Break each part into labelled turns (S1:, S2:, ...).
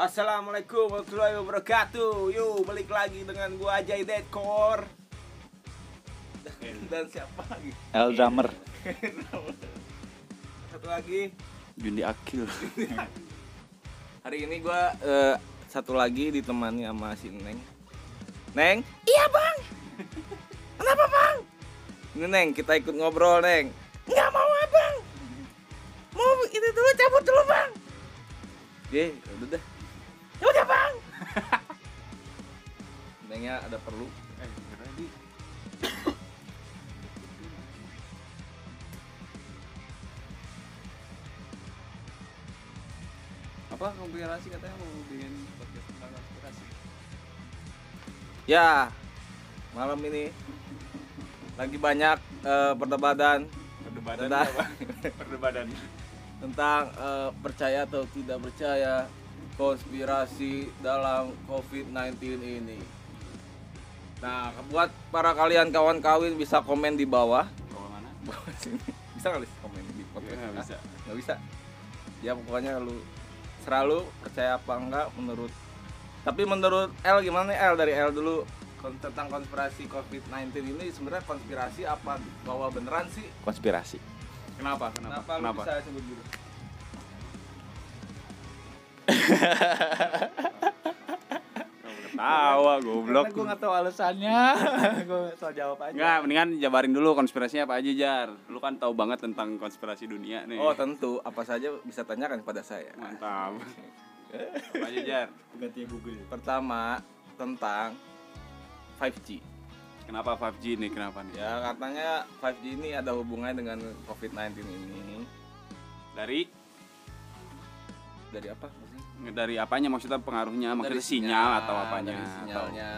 S1: Assalamualaikum warahmatullahi wabarakatuh. Yuk balik lagi dengan gua Ajay Deadcore. Dan siapa lagi?
S2: El drummer
S1: Satu lagi.
S2: Jundi Akil
S1: Hari ini gua eh, satu lagi ditemani sama si Neng. Neng? Iya bang. Kenapa bang? Ini Neng, kita ikut ngobrol Neng. Nggak mau abang. Mau itu dulu cabut dulu bang. Oke, udah deh. Nengnya ada perlu.
S2: Eh,
S3: apa? Konspirasi katanya mau bikin podcast tentang konspirasi.
S1: Ya, malam ini lagi banyak eh, perdebatan
S3: perdebatan
S1: Tentang-
S3: apa? Perdebatan
S1: tentang eh, percaya atau tidak percaya konspirasi dalam COVID-19 ini. Nah, buat para kalian kawan kawin bisa komen di bawah.
S3: kalau mana
S1: Bawah sini. bisa Lis, komen di podcast?
S3: nggak bisa
S1: Hah? Nggak bisa. Ya pokoknya lu selalu percaya apa enggak menurut tapi menurut L gimana nih L dari L dulu tentang konspirasi COVID-19 ini sebenarnya konspirasi apa bahwa beneran sih?
S2: konspirasi
S3: kenapa kenapa
S1: Kenapa, lu bisa sebut gitu?
S3: ketawa goblok
S2: gue gak tau alasannya gue soal jawab aja
S3: Enggak, mendingan jabarin dulu konspirasinya apa aja Jar Lu kan tahu banget tentang konspirasi dunia nih
S1: Oh tentu, apa saja bisa tanyakan kepada saya.
S3: Mantap Apa aja Jar?
S2: ganti Google
S1: Pertama tentang 5G.
S3: Kenapa 5G nih? Kenapa nih?
S1: Ya katanya 5G ini ada hubungannya dengan COVID-19 ini.
S3: Dari
S1: Dari apa?
S3: Dari apanya maksudnya pengaruhnya? Maksudnya
S1: Dari
S3: sinyal, atau apanya?
S1: Dari
S3: Atau-
S1: sinyalnya.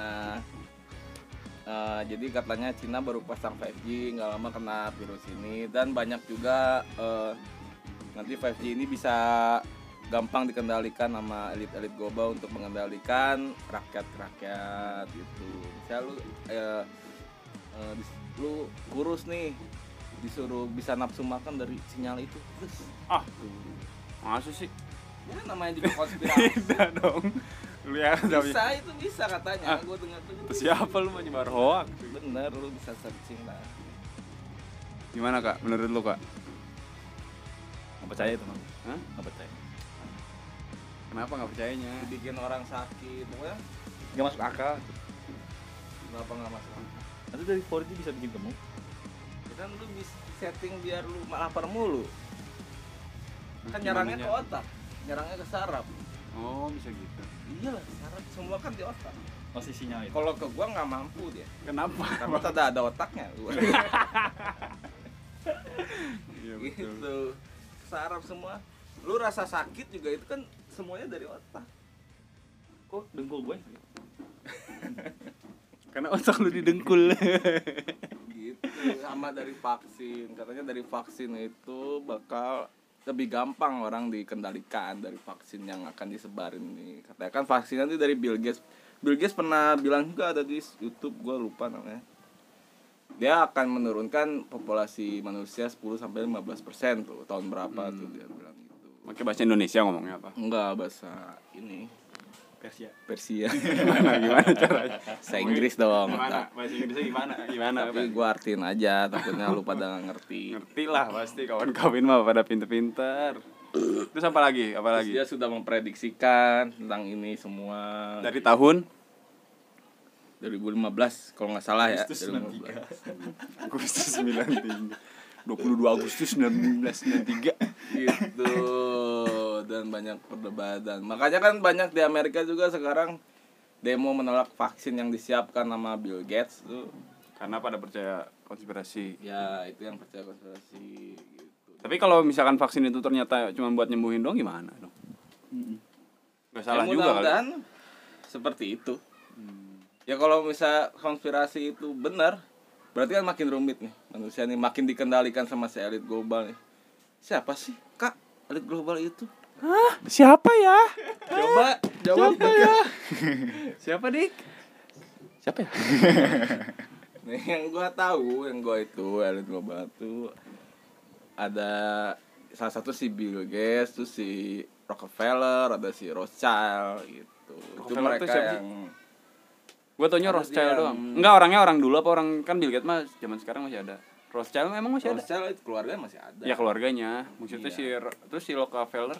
S1: Eh, jadi katanya Cina baru pasang 5G nggak lama kena virus ini dan banyak juga eh, nanti 5G ini bisa gampang dikendalikan sama elit-elit global untuk mengendalikan rakyat-rakyat gitu. Misalnya lu eh, dis- lu kurus nih disuruh bisa nafsu makan dari sinyal itu
S3: Ah, masa sih?
S1: Ya namanya juga konspirasi
S3: Tidak dong Lu ya
S1: bisa itu bisa katanya
S3: Ah.
S1: gue dengar tuh
S3: Terus siapa lu mau nyebar hoax?
S1: bener lu bisa searching lah
S3: Gimana kak? Menurut lu kak?
S2: gak percaya itu mah
S3: Hah?
S2: gak percaya
S3: Kenapa nggak percayanya?
S1: bikin orang sakit pokoknya
S2: gak masuk akal
S1: kenapa nggak masuk akal?
S2: nanti dari 4G bisa bikin gemuk
S1: Ya kan lu bisa setting biar lu lapar mulu kan
S3: Gimana
S1: nyerangnya ke
S3: nya?
S1: otak nyerangnya ke saraf.
S3: Oh bisa gitu.
S1: iyalah saraf semua kan di otak.
S2: Masih sinyal itu.
S1: Kalau ke gua nggak mampu dia.
S3: Kenapa?
S1: karena tidak ada otaknya.
S3: Iya
S1: gitu. Saraf semua. Lu rasa sakit juga itu kan semuanya dari otak.
S2: Kok dengkul gue
S3: Karena otak lu didengkul.
S1: gitu. Sama dari vaksin. Katanya dari vaksin itu bakal lebih gampang orang dikendalikan dari vaksin yang akan disebarin nih katanya kan vaksinnya itu dari Bill Gates. Bill Gates pernah bilang juga ada di YouTube gue lupa namanya. Dia akan menurunkan populasi manusia 10 sampai 15 persen tuh tahun berapa tuh dia bilang gitu.
S3: Pakai bahasa Indonesia ngomongnya apa?
S1: enggak bahasa ini
S2: Persia
S1: Persia
S3: Gimana gimana caranya?
S1: bahasa Inggris dong
S3: Gimana? Bahasa Inggrisnya gimana? Gimana?
S1: tapi gue artiin aja takutnya lu pada ngerti
S3: Ngerti lah pasti kawan kawin mah pada pinter-pinter. Terus apa lagi? Apa
S1: Terus
S3: lagi?
S1: dia sudah memprediksikan tentang ini semua
S3: Dari tahun
S1: 2015 kalau nggak salah ya.
S2: Agustus
S1: 2015.
S3: Agustus 93. 22 Agustus 1993.
S1: gitu dan banyak perdebatan. Makanya kan banyak di Amerika juga sekarang demo menolak vaksin yang disiapkan sama Bill Gates tuh.
S3: Karena pada percaya konspirasi.
S1: Ya, itu yang percaya konspirasi gitu.
S3: Tapi kalau misalkan vaksin itu ternyata cuma buat nyembuhin doang gimana dong? Gak salah
S1: Ya,
S3: juga
S1: mudah-mudahan seperti itu. Ya kalau misal konspirasi itu benar, berarti kan makin rumit nih manusia nih makin dikendalikan sama si elit global nih. Siapa sih kak elit global itu?
S3: Siapa ya?
S1: Coba jawab
S3: Siapa ya? Siapa dik? Siapa ya?
S1: Nih yang gua tahu, yang gua itu elit global itu ada salah satu si Bill Gates, terus si Rockefeller ada si Rothschild gitu itu mereka
S3: tuh siapa sih?
S1: yang
S3: Gue taunya Rothschild
S1: dia
S3: doang.
S1: yang-
S3: Enggak orangnya orang dulu apa orang kan Bill Gates mah zaman sekarang masih ada. Rothschild memang masih ada.
S1: Rothschild itu keluarga masih ada
S3: Ya keluarganya. Maksudnya
S1: Iya.
S3: si terus si Rockefeller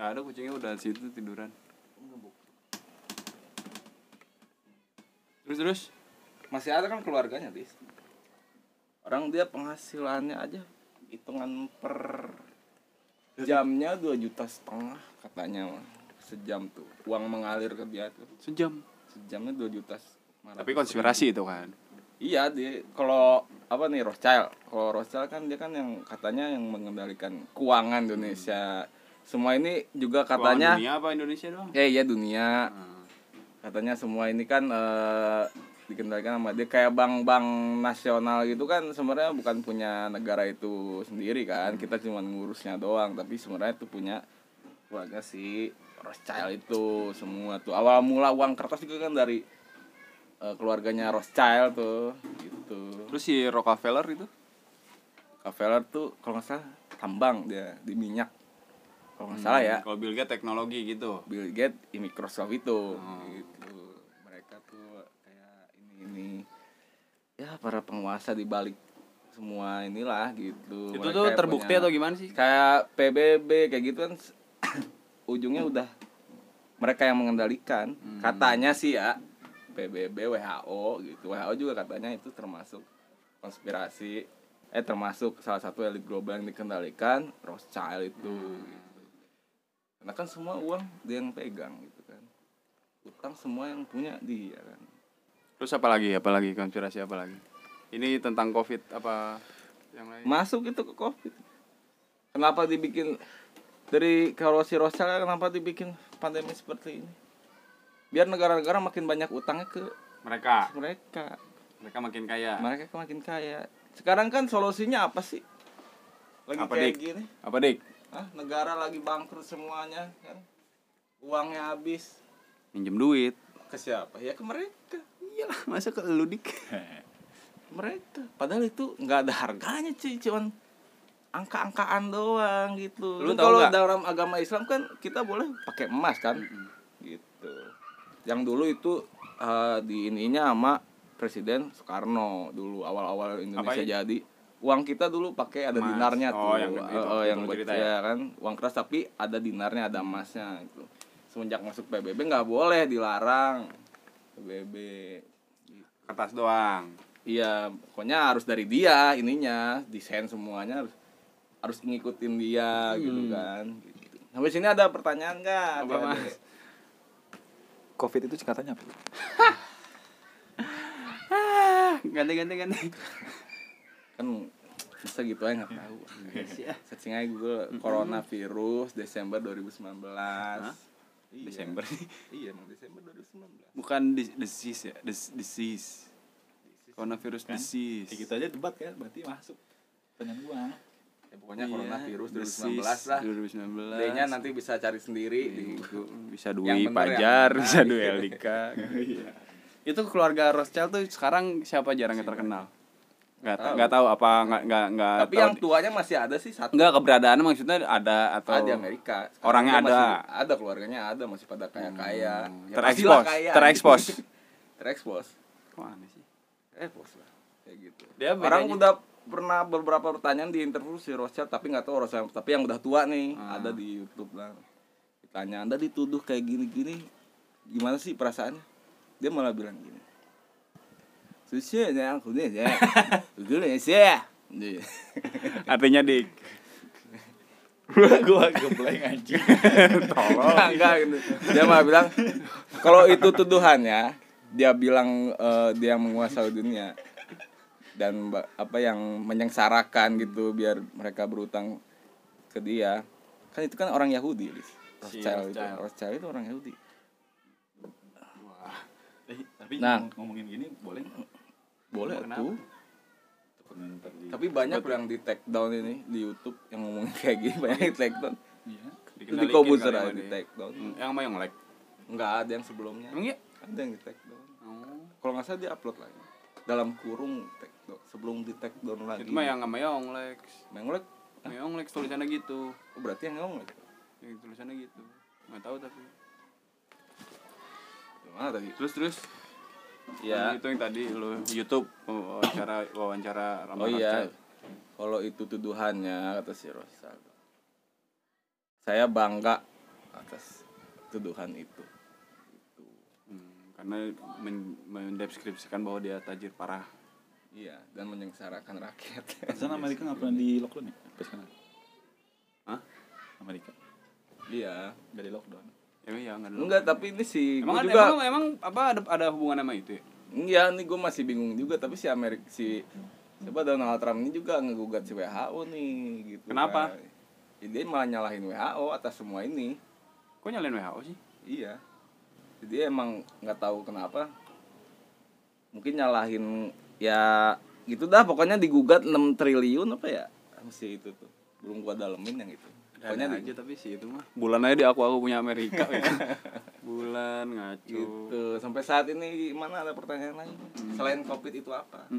S3: nggak ada kucingnya udah di situ tiduran. Terus terus?
S1: Masih ada kan keluarganya dis orang dia penghasilannya aja hitungan per jamnya dua juta setengah katanya sejam tuh uang mengalir ke dia tuh.
S3: Sejam.
S1: sejamnya dua juta
S3: Tapi konspirasi itu kan.
S1: iya dia kalau apa nih Rothschild. Kalau Rothschild kan dia kan yang katanya yang mengendalikan keuangan Indonesia semua ini juga katanya
S3: Keuangan dunia apa Indonesia doang?
S1: eh iya dunia.
S3: Nah,
S1: katanya semua ini kan eh, dikendalikan sama dia. Kayak bank-bank nasional gitu kan sebenarnya bukan punya negara itu sendiri kan. Kita cuma ngurusnya doang tapi sebenarnya itu punya keluarga si Rothschild itu semua tuh. Awal mula uang kertas juga kan dari eh, keluarganya Rothschild tuh gitu.
S3: Terus si Rockefeller itu?
S1: Rockefeller tuh kalau nggak salah tambang dia di minyak kalau nggak salah ya
S3: Kalau Bill Gates teknologi gitu.
S1: Bill Gates di Microsoft itu
S3: Oh.
S1: gitu mereka tuh kayak ini ini ya para penguasa di balik semua inilah gitu
S3: Itu
S1: Mereka
S3: tuh terbukti
S1: punya-
S3: atau gimana sih?
S1: kayak PBB kayak gitu kan ujungnya udah mereka yang mengendalikan
S3: Hmm.
S1: katanya sih ya PBB WHO gitu WHO juga katanya itu termasuk konspirasi eh termasuk salah satu elit global yang dikendalikan Rothschild itu gitu. Karena kan semua uang dia yang pegang gitu kan utang semua yang punya dia kan
S3: Terus apa lagi? Apa lagi konspirasi apa lagi? Ini tentang Covid apa yang lain?
S1: masuk itu ke covid kenapa dibikin dari kalau si Rothschild kenapa dibikin pandemi seperti ini biar negara-negara makin banyak utangnya ke
S3: Mereka,
S1: mereka
S3: mereka makin kaya.
S1: mereka makin kaya sekarang kan solusinya apa sih lagi
S3: Apa,
S1: kayak
S3: Dik?
S1: gini
S3: Apa dik?
S1: Ah negara lagi bangkrut semuanya kan? Uangnya habis.
S3: Minjem duit.
S1: ke siapa? Ya ke mereka.
S3: Iyalah, masa ke lu dik?
S1: mereka. Padahal itu nggak ada harganya cuy. Cuman angka-angkaan doang gitu.
S3: Lu
S1: kalau dalam agama Islam kan kita boleh pakai emas kan? Gitu. Yang dulu itu eh, di ininya sama Presiden Soekarno dulu awal-awal Indonesia
S3: Apain?
S1: jadi uang kita dulu pakai ada
S3: Emas.
S1: dinarnya
S3: Oh,
S1: tuh
S3: yang itu, itu
S1: eh, yang buat
S3: cerita
S1: ya
S3: ya?
S1: kan uang keras tapi ada dinarnya ada emasnya gitu semenjak masuk PBB nggak boleh dilarang PBB
S3: Kertas doang.
S1: Iya, pokoknya harus dari dia ininya, desain semuanya harus harus ngikutin dia gitu kan. Gitu. Sampai sini ada pertanyaan nggak?
S3: Apa? Mas?
S2: Covid itu singkatannya apa?
S3: Ganti ganti ganti.
S1: Kan bisa gitu aja nggak tahu. Searching aja Google coronavirus Desember 2019. Iya.
S3: Desember.
S1: Iya, emang Desember 2019.
S3: Bukan dis- disease ya, Dis- disease. Coronavirus
S2: Kan?
S3: disease.
S2: Ya gitu aja debat kan, berarti masuk. Pertanyaan gua.
S1: Ya, pokoknya
S3: Iya,
S1: coronavirus 2019
S3: disease
S1: lah.
S3: 2019.
S1: D-nya nanti bisa cari sendiri di
S3: Itu bisa Dwi
S1: bener,
S3: Pajar, bisa
S1: Iya.
S3: Eldika. Itu keluarga Rothschild tuh sekarang siapa jarang yang terkenal? Nggak
S1: Tahu.
S3: nggak tahu apa nggak nggak nggak
S1: Tapi
S3: tahu
S1: yang tuanya masih ada sih satu.
S3: nggak keberadaannya maksudnya ada atau
S1: Ada di Amerika. Sekarang
S3: Orangnya ada.
S1: masih ada keluarganya ada masih pada kaya kaya.
S3: Hmm, terekspos, terekspos.
S1: terekspos.
S3: Kok aneh sih?
S1: Terekspos lah. Kayak gitu.
S3: Dia
S1: Orang
S3: bedanya-
S1: udah pernah beberapa pertanyaan di interview si Rothschild tapi nggak tahu Rothschild tapi yang udah tua nih
S3: Ah.
S1: ada di YouTube lah. Ditanya Anda dituduh kayak gini-gini gimana sih perasaannya? Dia malah bilang gini. Susah ya aku nih ya. Dulu ya sih.
S3: Artinya dik.
S2: gua gebleng anjing.
S1: Enggak, enggak gitu. Dia malah bilang kalau itu tuduhannya, dia bilang eh, dia menguasai dunia dan apa yang menyengsarakan gitu biar mereka berutang ke dia. Kan itu kan orang Yahudi, Rothschild itu,
S3: Rothschild.
S1: Itu orang Yahudi.
S2: Wah. Eh, tapi
S1: Nah.
S2: ngomong- ngomongin gini boleh?
S1: Boleh
S3: Kenapa?
S1: tuh. Tapi banyak yang di take down ini di YouTube yang ngomongin kayak gini banyak di take down.
S2: Iya.
S1: Itu di
S3: kali
S1: aja di take down.
S3: Hmm, Yang mau yang like.
S1: Enggak ada yang sebelumnya.
S3: Emang iya?
S1: Ada yang di take down.
S3: Oh.
S1: kalau nggak salah dia upload lagi dalam kurung take down sebelum di take down lagi
S3: Itu mah yang sama Yonglex.
S1: Menglek
S3: Sama Yonglex tulisannya gitu.
S1: oh, berarti yang ngomong lagi
S3: yang tulisannya gitu nggak tahu tapi
S1: Gimana tadi?
S3: terus terus
S1: Ya.
S3: itu yang tadi lo YouTube wawancara wawancara Rama
S1: Oh iya. Kalau itu tuduhannya kata si Rosal. Saya bangga atas tuduhan itu.
S3: Hmm, karena men mendeskripsikan bahwa dia tajir parah
S1: Iya, dan menyengsarakan rakyat.
S2: Sana Amerika nggak pernah di lockdown ya? Sampai sekarang.
S3: Hah?
S2: Amerika
S1: Iya.
S2: nggak di
S3: ya iya ada
S1: Enggak, tapi ini sih
S3: emang
S1: juga
S3: emang, emang apa ada ada hubungan sama itu ya?
S1: Iya, nih gue masih bingung juga tapi si Amerika si siapa Donald Trump ini juga ngegugat si WHO nih gitu.
S3: Kenapa?
S1: kan. Ya, dia malah nyalahin WHO atas semua ini.
S3: kok nyalain WHO sih
S1: Iya. Jadi emang nggak tahu kenapa. Mungkin nyalahin ya gitu dah pokoknya digugat 6 triliun apa ya? Mesti itu tuh. Belum gua dalemin yang itu. Pokoknya di-
S3: aja tapi sih itu mah. Bulan aja di aku aku punya Amerika ya. bulan ngaco.
S1: Gitu. Sampai saat ini mana ada pertanyaan lain? Selain Covid itu apa?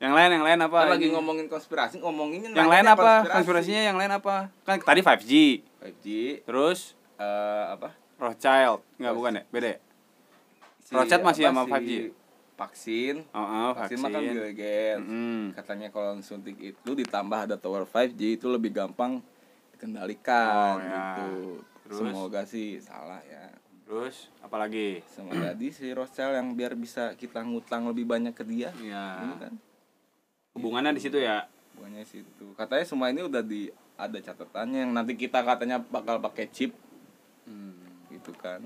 S3: yang lain yang lain apa
S1: Kan lagi ngomongin konspirasi, ngomonginnya
S3: yang lain apa? konspirasinya yang lain apa? Kan tadi 5G
S1: 5G
S3: terus?
S1: Eh, apa?
S3: Rothschild. Nggak bukan ya? Beda ya?
S1: Si,
S3: Rothschild masih sama
S1: si
S3: 5G?
S1: Vaksin.
S3: oh, oh
S1: vaksin,
S3: vaksin,
S1: mah kan Bill Gates.
S3: Mm-mm.
S1: Katanya kalau suntik itu ditambah ada tower 5G itu lebih gampang dikendalikan
S3: Oh, ya.
S1: gitu.
S3: Terus?
S1: Semoga sih salah ya.
S3: terus apalagi
S1: Sama tadi si Rothschild yang biar bisa kita ngutang lebih banyak ke dia.
S3: ya
S1: Ini kan
S3: hubungannya di situ ya
S1: bukannya situ. Katanya semua ini udah di ada catatannya yang nanti kita katanya bakal pakai chip
S3: hmm.
S1: gitu kan.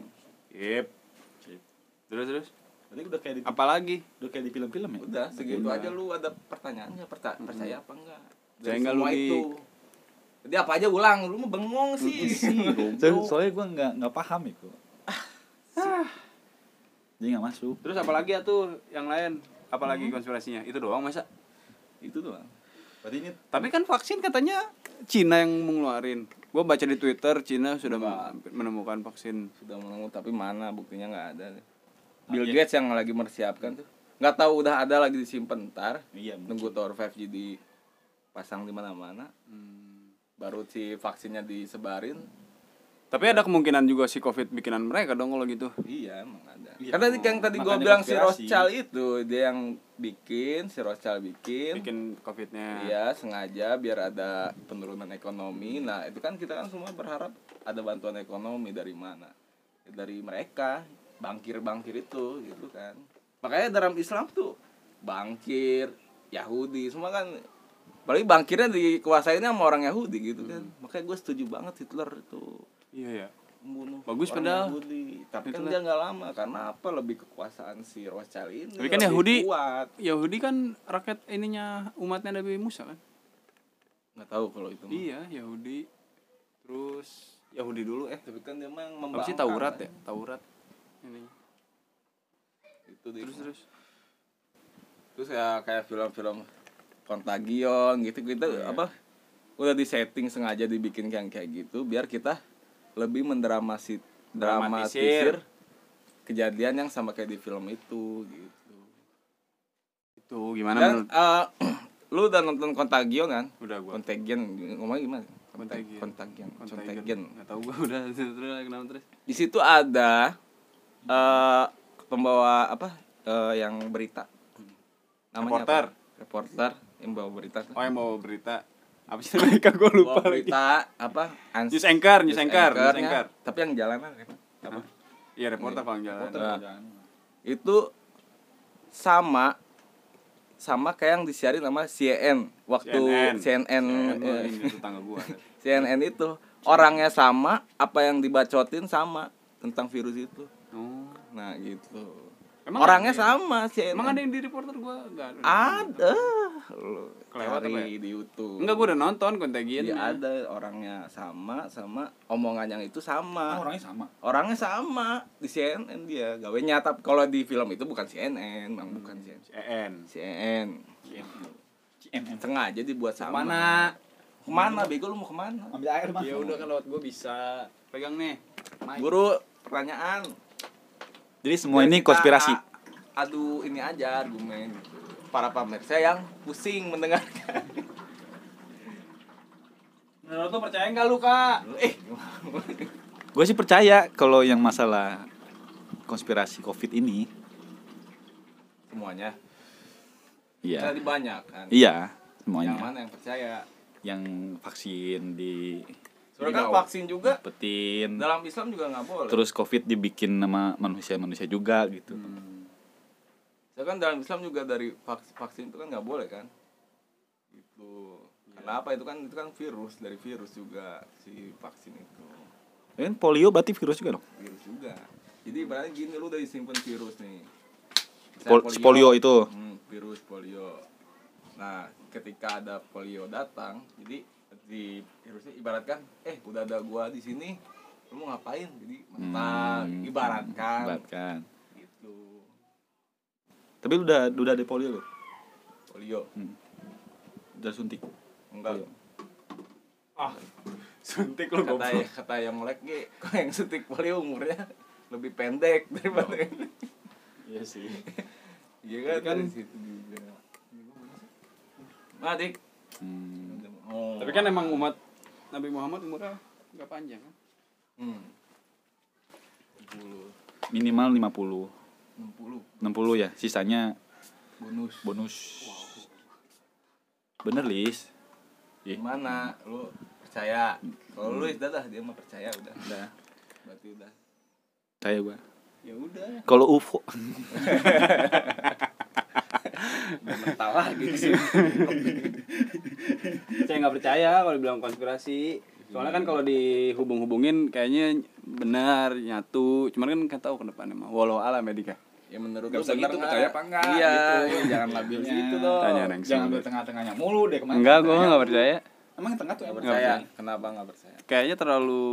S3: Yep. terus terus
S2: Berarti udah kayak di
S3: apalagi
S2: udah kayak di film-film ya?
S1: Udah segitu
S3: Udah.
S1: aja lu ada pertanyaannya perta- percaya apa enggak?
S3: Saya enggak
S1: semua
S3: lu di-
S1: itu. Jadi apa aja ulang, lu mah bengong sih.
S2: So, soalnya gue nggak nggak paham itu. Jadi nggak masuk.
S3: terus apalagi ya tuh yang lain apalagi konspirasinya itu doang masa
S1: itu doang.
S2: Berarti ini
S3: tapi kan vaksin katanya Cina yang mengeluarin gua baca di Twitter Cina sudah menemukan vaksin
S1: Sudah menunggu tapi mana buktinya nggak ada. Bill Gates yang lagi mempersiapkan tuh. Nggak tahu udah ada lagi disimpan ntar.
S2: iya
S1: Nunggu tower 5G dipasang di mana-mana. Baru si vaksinnya disebarin.
S3: tapi ada kemungkinan juga si covid bikinan mereka dong kalau gitu
S1: Iya emang ada.
S2: Iya,
S1: Karena yang tadi gua
S2: makanya
S1: bilang si. Rothschild itu dia yang bikin, si Rothschild bikin.
S3: bikin covidnya
S1: Iya sengaja biar ada penurunan ekonomi. Nah itu kan kita kan semua berharap ada bantuan ekonomi dari mana? Dari mereka bangkir-bangkir itu gitu kan. Makanya dalam Islam tuh bangkir Yahudi semua kan Apalagi bangkirnya dikuasainnya sama orang Yahudi gitu kan. Makanya gue setuju banget Hitler itu
S3: iya ya
S1: membunuh
S3: Bagus padahal.
S1: Yahudi. Tapi kan
S3: Hitler.
S1: dia nggak lama karena apa? Lebih kekuasaan si Rothschild ini.
S3: Tapi kan Yahudi-
S1: kuat.
S3: Yahudi kan rakyat ininya umatnya Nabi Musa kan
S1: Nggak tahu kalau itu. mah.
S3: iya Yahudi terus Yahudi dulu eh
S1: Tapi kan dia memang
S3: apa
S1: membangkang.
S3: sih Taurat
S1: kan.
S3: ya Taurat ini
S1: Itu dia.
S3: terus terus
S1: terus ya kayak film-film Contagion gitu gitu
S3: Iya.
S1: apa udah di setting sengaja dibikin yang kayak gitu biar kita lebih mendramasit
S3: Dramatisir.
S1: dramatisir kejadian yang sama kayak di film itu gitu
S3: itu gimana
S1: dan
S3: menurut
S1: eh, lu udah nonton Contagion kan
S3: udah gua
S1: Contagion ngomongnya gimana.
S3: Contagion
S1: Contagion.
S3: Contagion nggak tahu gua udah terus terus kenapa terus
S1: di situ ada eh pembawa apa? Eh, yang berita. Namanya
S3: Reporter.
S1: apa? reporter. Yang bawa berita
S3: oh yang mau berita. Apa sih mereka gua lupa
S1: Bawa
S3: lagi.
S1: berita apa? Ans-
S3: news anchor news anchor news anchor.
S1: Tapi yang jalanan kan apa?
S3: Iya reporter kalau jalan
S2: Reporter
S1: Nah. itu sama sama kayak yang disiarin sama CNN waktu
S3: CNN.
S1: CNN
S3: CNN
S1: eh,
S3: tetangga gua
S1: CNN itu. Orangnya sama apa yang dibacotin sama tentang virus itu.
S3: Oh
S1: nah gitu.
S3: Emang
S1: orangnya
S3: ada
S1: sama CNN
S3: emang ada yang di reporter gua? Enggak
S1: ada. Lu
S3: Kelewat ya?
S1: di YouTube.
S3: Enggak gua udah nonton kontagion
S1: Iya ada. Orangnya sama sama. Omongan yang itu sama.
S2: Ah, orangnya sama.
S1: orangnya sama. Di CNN dia. Gawenya tapi kalau di film itu bukan CNN memang bukan CNN
S3: CN
S1: CNN
S2: CNN.
S1: sengaja dibuat sama.
S3: Mana
S1: ke mana bego? Lu mau ke mana?
S2: Ambil air mah.
S3: ya udah kan lewat gua bisa. Pegang nih.
S1: Guru pertanyaan
S2: Jadi semua
S1: Biar
S2: ini
S1: kita
S2: konspirasi.
S1: a- adu ini aja argumen gitu. para pemirsa yang pusing mendengarkan
S3: Menurut lu percaya nggak lu kak?
S1: Eh,
S2: Gue sih percaya kalau yang masalah konspirasi covid ini.
S1: semuanya.
S2: Iya.
S1: Tadi banyak kan.
S2: Iya,
S1: Yang
S2: semuanya.
S1: mana yang percaya?
S2: Yang vaksin di
S1: Soalnya kan vaksin juga
S2: petin.
S1: dalam Islam juga nggak boleh.
S2: Terus covid dibikin sama manusia-manusia juga gitu.
S1: Ya kan dalam Islam juga dari vaks- vaksin itu kan nggak boleh kan? Gitu. Kenapa itu kan itu kan virus dari virus juga si vaksin itu.
S2: Kan polio berarti virus juga dong.
S1: Virus juga. Jadi ibaratnya gini lu udah disimpan virus nih.
S2: Pol- si polio itu.
S1: Hmm, virus polio. Nah, ketika ada polio datang, jadi di virusnya ibaratkan, eh udah ada gua di sini, lu mau ngapain? Jadi mental,
S2: Hmm.
S1: ibaratkan.
S2: Ibaratkan.
S1: Gitu.
S2: Tapi lu udah udah ada polio lu?
S1: Polio.
S2: Udah suntik.
S1: Enggak.
S2: Polio.
S3: Ah, suntik lu
S1: kata
S3: goblok.
S1: kata yang melek ge kok yang suntik polio umurnya lebih pendek daripada ini
S2: Iya sih.
S1: iya kan,
S3: kan-
S1: dari situ juga nah dik
S2: Hmm.
S1: Oh
S3: Tapi kan emang umat Nabi Muhammad umurnya nggak panjang kan?
S1: hmm. 60
S2: Minimal 50.
S1: 60
S2: 60 ya, sisanya
S1: bonus
S2: bonus. Bener, Lis.
S1: Gimana lu percaya kalau lu udah dah dia mah percaya udah
S2: udah.
S1: berarti udah
S2: Saya gua.
S1: ya udah
S2: Kalau UFO
S1: mental lagi di sini
S3: Saya nggak percaya kalau bilang konspirasi. Soalnya kan kalau dihubung-hubungin kayaknya benar nyatu. Cuman kan nggak tahu ke depannya mah. Walau alam ya Dika.
S1: ya menurut
S2: Gak usah
S1: bener
S2: gitu,
S1: nggak?
S2: percaya apa enggak,
S1: iya
S2: gitu.
S1: iya, jangan labil gitu dong
S3: Tanya Neng
S2: Jangan di tengah-tengahnya mulu deh ke mana
S3: Enggak, gua nggak percaya.
S2: Emang tengah tuh
S1: nggak
S2: emang
S1: percaya
S3: percaya.
S1: kenapa nggak percaya
S3: Kayaknya terlalu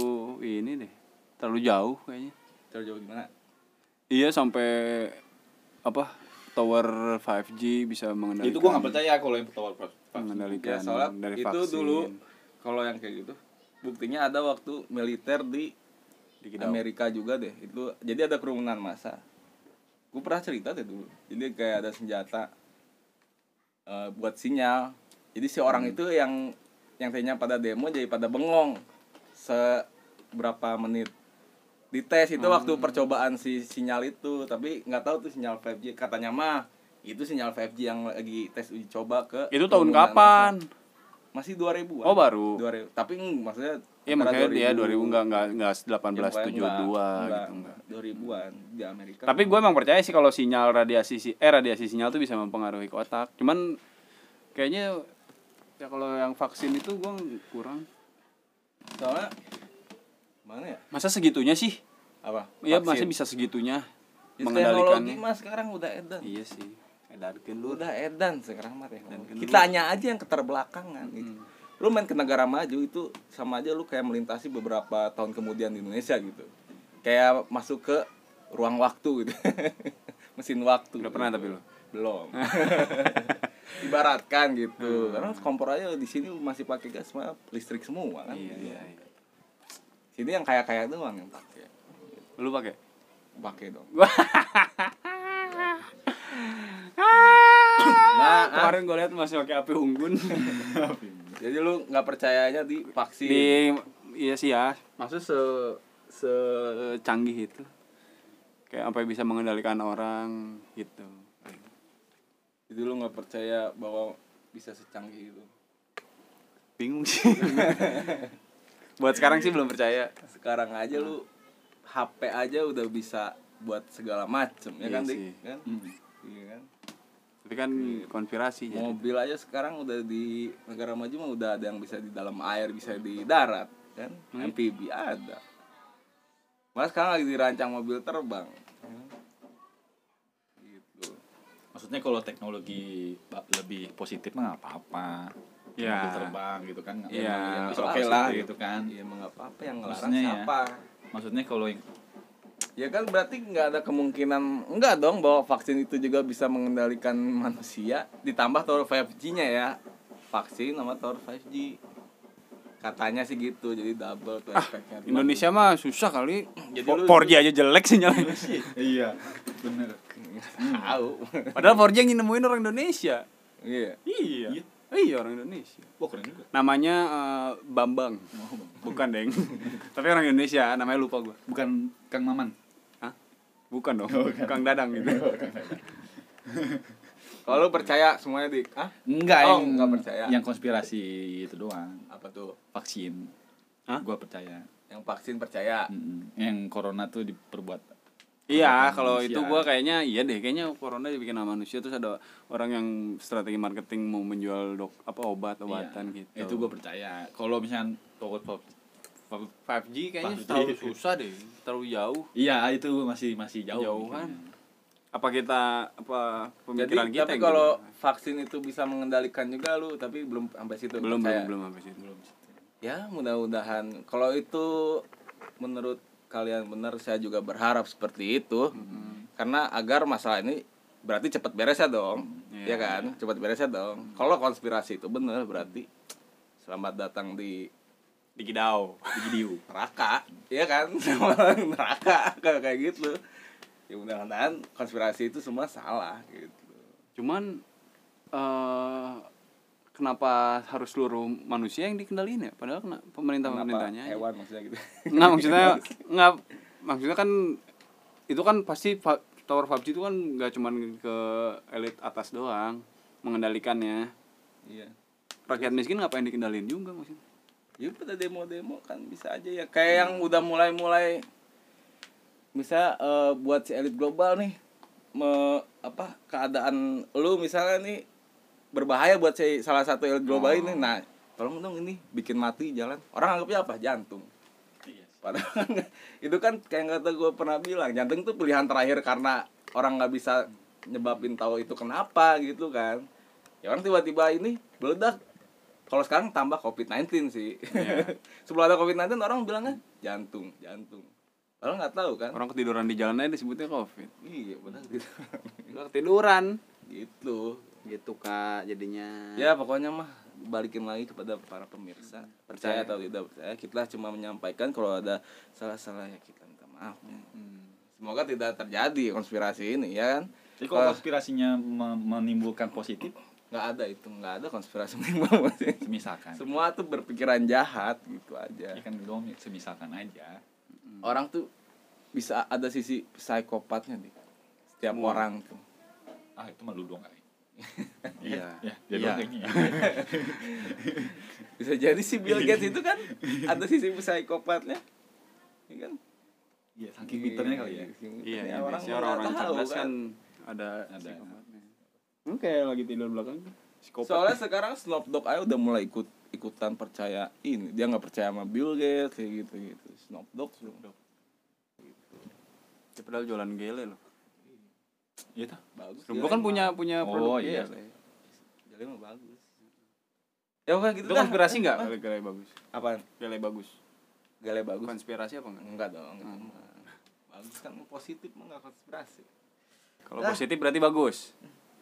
S3: ini deh. Terlalu jauh kayaknya.
S1: terjauh gimana
S3: Iya sampai apa tower 5G bisa mengendalikan.
S2: Itu gua gak percaya kalau yang tower
S3: mengendalikan
S1: Ya, soalnya
S3: dari
S1: itu
S3: vaksin.
S1: dulu kalau yang kayak gitu buktinya ada waktu militer di
S3: Di.
S1: Amerika juga deh itu jadi ada kerumunan massa gue pernah cerita deh dulu jadi kayak ada senjata eh, buat sinyal jadi si orang
S3: Hmm.
S1: itu yang yang tadinya pada demo jadi pada bengong seberapa menit dites itu
S3: Hmm.
S1: waktu percobaan si sinyal itu tapi nggak tahu tuh sinyal 5G katanya mah itu sinyal 5G yang lagi tes uji coba ke
S3: Itu tahun kapan?
S1: massa. masih 2000
S3: Oh, baru.
S1: 2000 tapi maksudnya
S3: Iya
S1: antara
S3: maksudnya dia 2000 enggak enggak enggak
S1: Ya, pokoknya
S3: 1872
S1: enggak,
S3: gitu enggak.
S1: 2000-an di Amerika.
S3: Tapi gue emang percaya sih kalau sinyal radiasi si- eh radiasi sinyal tuh bisa mempengaruhi otak. Cuman kayaknya ya kalau yang vaksin itu gue kurang.
S1: soalnya mana ya?
S3: Masa segitunya sih?
S1: Apa?
S3: Iya masih bisa segitunya
S1: Ya,
S3: mengendalikan.
S1: teknologi mah sekarang udah edan.
S3: Iya sih. Edarkeun lu.
S1: Udah edan sekarang mah.
S3: Edan kan
S1: Kita hanya aja yang keterbelakangan gitu. Lu main ke negara maju itu sama aja lu kayak melintasi beberapa tahun kemudian di Indonesia gitu. Kayak masuk ke ruang waktu gitu. Mesin waktu.
S3: Udah pernah
S1: gitu.
S3: tapi lu?
S1: Belum. Ibaratkan gitu. Karena kompor aja di sini masih pakai gas mah listrik semua kan.
S3: Iya iya. iya.
S1: Sini yang kaya-kaya doang yang pakai.
S3: Lu pakai?
S1: Pakai dong.
S3: Nah, kemarin gue lihat masih pakai api unggun.
S1: Jadi lu nggak percayanya di vaksin.
S3: di iya sih ya maksud se secanggih itu kayak sampai bisa mengendalikan orang gitu
S1: Jadi lu nggak percaya bahwa bisa secanggih itu.
S3: bingung sih buat sekarang sih belum percaya
S1: Sekarang aja lu HP aja udah bisa buat segala macem ya
S3: Iya
S1: kan, Dik?
S3: sih.
S1: Kan?
S2: Hmm.
S1: Iya kan?
S3: Tapi kan konspirasi jadi
S1: Mobil aja sekarang udah di negara maju mah udah ada yang bisa di dalam air, bisa di darat, kan? MPV ada. Mas sekarang lagi dirancang mobil terbang. Gitu.
S2: Maksudnya kalau teknologi lebih positif mah nggak apa-apa.
S3: Ya.
S2: Mobil terbang gitu kan. nggak-
S3: Iya,
S1: oke
S2: oke
S1: lah,
S2: gitu kan.
S1: Iya nggak apa-apa yang ngelarang
S2: Maksudnya ya.
S1: siapa?
S2: Maksudnya kalau yang
S1: Ya kan berarti nggak ada kemungkinan enggak dong bahwa vaksin itu juga bisa mengendalikan manusia ditambah tower 5G-nya ya. Vaksin sama tower 5G. Katanya sih gitu, jadi double tuh efeknya. Cuman-
S3: Indonesia mah susah kali
S1: Jadi
S3: Po-
S1: lu-
S3: 4G aja jelek sinyalnya
S2: iya, bener.
S1: tahu.
S3: padahal 4G yang nemuin orang Indonesia
S1: Iya.
S3: iya
S2: Iya.
S3: Oh iya orang Indonesia.
S2: Wah keren juga.
S3: Namanya eh, Bambang. Bukan, Deng. Tapi orang Indonesia, namanya lupa gua.
S2: Bukan Kang Maman.
S3: Bukan dong. Kang Dadang gitu.
S1: Kalau percaya semuanya dik? Ah?
S2: Enggak,
S1: Oh,
S2: yang
S1: nggak percaya.
S2: Yang konspirasi itu doang.
S1: Apa tuh?
S2: Vaksin.
S3: Hah?
S2: Gua percaya.
S1: Yang vaksin percaya.
S2: Mm-mm. Yang corona tuh diperbuat.
S3: Iya, kalau itu gua kayaknya iya deh, kayaknya corona dibikin sama manusia terus ada orang yang strategi marketing mau menjual dok apa obat-obatan
S2: Iya,
S3: gitu.
S2: Itu gua percaya. Kalau misalnya toko
S3: 5G kayaknya
S2: 5G.
S3: terlalu susah deh, terlalu jauh.
S2: Iya, itu masih masih jauh.
S3: Jauhan.
S2: mikirnya.
S3: Apa kita apa
S1: Jadi
S3: pemikiran kita
S1: tapi kalau vaksin itu bisa mengendalikan juga lu, tapi belum sampai situ.
S3: belum belum belum habis itu. Belum.
S1: Ya mudah-mudahan. Kalau itu menurut kalian benar, saya juga berharap seperti itu. Karena agar masalah ini berarti cepat beres ya dong,
S3: Iya.
S1: ya kan? Cepat beres ya dong. Kalau konspirasi itu benar berarti selamat datang di
S3: Di Kidau.
S2: Di video.
S1: neraka, ya kan? Neraka kayak gitu. Ya mudah-mudahan konspirasi itu semua salah gitu.
S3: Cuman eh kenapa harus seluruh manusia yang dikendaliin ya? Padahal kena pemerintah
S1: Kenapa
S3: pemerintahnya. aja.
S1: hewan maksudnya gitu.
S3: Nggak maksudnya nggak maksudnya kan itu kan pasti tower 5G itu kan nggak cuman ke elit atas doang mengendalikannya.
S1: Iya.
S3: Rakyat miskin ngapain dikendalin juga maksudnya?
S1: Ya pada demo-demo kan bisa aja ya. Kayak yang udah mulai-mulai misal eh, buat si elit global nih me, apa keadaan lu misalnya nih berbahaya buat si salah satu elit global ini. Nah tolong dong ini bikin mati jalan. Orang anggapnya apa? Jantung.
S2: Iya.
S1: padahal itu kan kayak kata gue pernah bilang jantung tuh pilihan terakhir karena orang nggak bisa nyebabin tahu itu kenapa gitu kan. Ya orang tiba-tiba ini meledak kalau sekarang tambah COVID-19 sih. Sebelum ada COVID-19 orang bilangnya jantung, jantung. Orang nggak tahu kan?
S3: Orang ketiduran di jalan aja disebutnya covid.
S1: Iya, benar gitu.
S3: Nggak ketiduran.
S1: gitu.
S3: Gitu kak jadinya.
S1: Ya, pokoknya mah balikin lagi kepada para pemirsa.
S3: Percaya.
S1: Percaya atau tidak percaya, kita cuma menyampaikan kalau ada salah-salah ya kita minta maaf. ya.
S3: Hmm.
S1: Semoga tidak terjadi konspirasi ini ya kan.
S2: Jadi kalau konspirasinya me- menimbulkan positif,
S1: Nggak ada itu, nggak ada konspirasi menimbul.
S2: semisalkan.
S1: Semua tuh berpikiran jahat gitu aja.
S2: Ya kan dong semisalkan aja.
S1: orang tuh bisa ada sisi psikopatnya nih setiap
S3: Semua.
S1: orang tuh
S2: Ah, itu mah lu doang kali.
S3: Iya.
S2: Ya,
S3: Iya.
S2: doang kayaknya.
S1: bisa jadi si Bill Gates itu kan ada sisi psikopatnya ya kan
S2: Iya, saking pinternya kali ya.
S3: Iya, iya
S1: orang nggak tahu
S3: cerdas kan ada
S2: Ada.
S3: Hmm, kayak lagi tidur belakang psikopat.
S1: soalnya sekarang Snoop Dogg aja udah mulai ikut ikutan percaya ini dia nggak percaya sama Bill Gates kayak gitu gitu Snoop Dogg Snoop Dogg
S3: Ya, padahal jualan gele loh.
S2: Iya tuh.
S1: bagus
S3: Gua kan punya punya
S2: Oh,
S3: produk
S2: iya.
S3: gele.
S1: jadi mah bagus ya oke gitu
S3: Itu
S1: dah.
S3: konspirasi nggak
S1: Apa?
S3: gele, gele bagus?
S1: apaan
S3: Gele bagus.
S1: gale bagus
S3: Konspirasi apa enggak?
S1: enggak dong
S3: Hmm.
S1: bagus kan positif mah nggak konspirasi
S3: Kalau positif berarti bagus.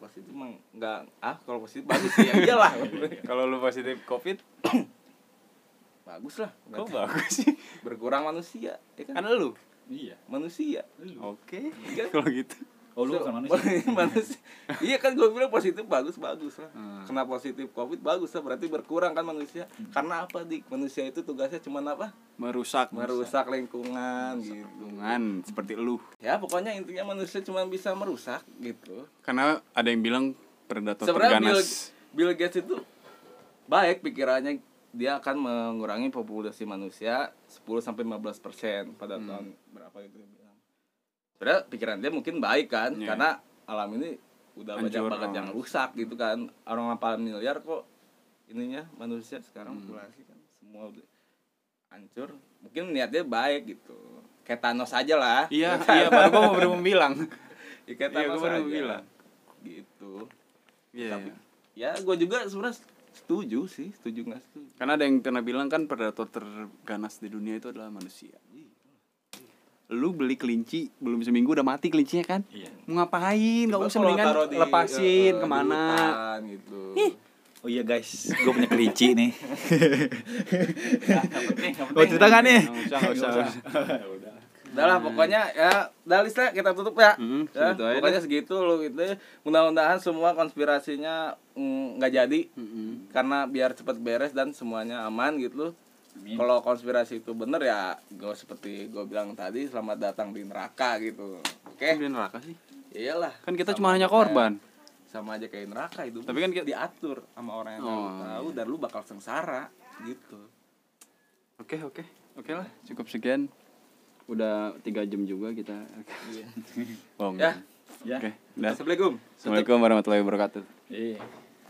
S1: Positif mah nggak ah kalau positif bagus sih ya iyalah
S3: Kalau lu positif Covid,
S1: bagus lah
S3: kok bagus sih?
S1: berkurang manusia ya kan
S3: Kan lu.
S2: Iya.
S1: manusia
S3: Oke.
S1: Kan?
S3: Kalau gitu.
S2: Oh, lu bukan manusia.
S1: manusia. iya kan gue bilang positif bagus bagus lah
S3: Hmm.
S1: kena positif covid bagus lah berarti berkurang kan manusia karena apa dik manusia itu tugasnya cuma apa
S3: Merusak,
S1: merusak lingkungan gitu
S3: lingkungan seperti lu.
S1: ya pokoknya intinya manusia cuma bisa merusak gitu
S3: Karena ada yang bilang predator
S1: sebenarnya Bill,
S3: terganas.
S1: Bill Gates itu baik pikirannya dia akan mengurangi populasi manusia 10 sampai 15 persen pada
S3: Hmm.
S1: tahun berapa itu. Sebenarnya pikiran dia mungkin baik kan
S3: Iya.
S1: karena alam ini udah banyak
S3: Hancur,
S1: banget
S3: oh.
S1: yang rusak gitu kan orang 8 miliar kok ininya manusia sekarang
S3: Hmm.
S1: populasi kan semua udah hancur mungkin niatnya baik gitu kayak Thanos aja lah
S3: Iya, iya baru gua mau baru mau bilang.
S1: ya, kayak
S3: Iya,
S1: Thanos
S3: gua baru
S1: aja.
S3: bilang.
S1: gitu
S3: Iya.
S1: Tapi-
S3: iya.
S1: ya gue juga sebenarnya setuju sih setuju nggak setuju
S3: Karena ada yang pernah bilang kan predator terganas di dunia itu adalah manusia. Lu beli kelinci belum seminggu udah mati kelincinya kan?
S2: Iya.
S3: Mau ngapain? Gak
S1: Coba
S3: usah mendingan
S1: taruh di,
S3: lepasin
S1: di
S3: ke mana?
S1: hutan gitu
S2: Oh iya guys, gue punya kelinci nih.
S1: Nggak penting, nggak
S2: Mau cerita nggak nih?
S3: Nggak usah, nggak usah.
S2: Udah.
S1: Udah lah pokoknya ya udah lah, kita tutup ya.
S3: Mm,
S1: Ya, pokoknya segitu lu gitu. Mudah-mudahan semua konspirasinya mm, nggak jadi
S3: Mm-mm.
S1: karena biar cepet beres dan semuanya aman gitu. Kalau konspirasi itu bener ya gue seperti gue bilang tadi selamat datang di neraka gitu. Oke.
S3: Di neraka sih.
S1: Iyalah.
S3: Kan kita cuma hanya korban.
S1: kayak- sama aja kayak neraka itu.
S3: Tapi kan kita-
S1: diatur sama orang yang
S3: Oh,
S1: tahu tahu dan lu bakal sengsara gitu.
S3: Oke, oke. Oke lah, cukup sekian. Udah tiga jam juga kita.
S1: Iya.
S3: Oh,
S1: Ya.
S3: enggak. Oke, udah.
S1: Assalamualaikum.
S3: Assalamualaikum warahmatullahi wabarakatuh.
S2: Iya.